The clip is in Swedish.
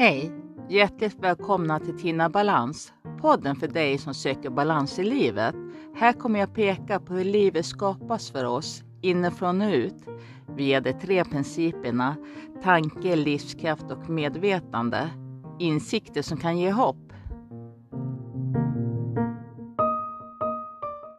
Hej! Hjärtligt välkomna till Tina Balans, podden för dig som söker balans i livet. Här kommer jag peka på hur livet skapas för oss, inifrån och ut, via de tre principerna tanke, livskraft och medvetande. Insikter som kan ge hopp.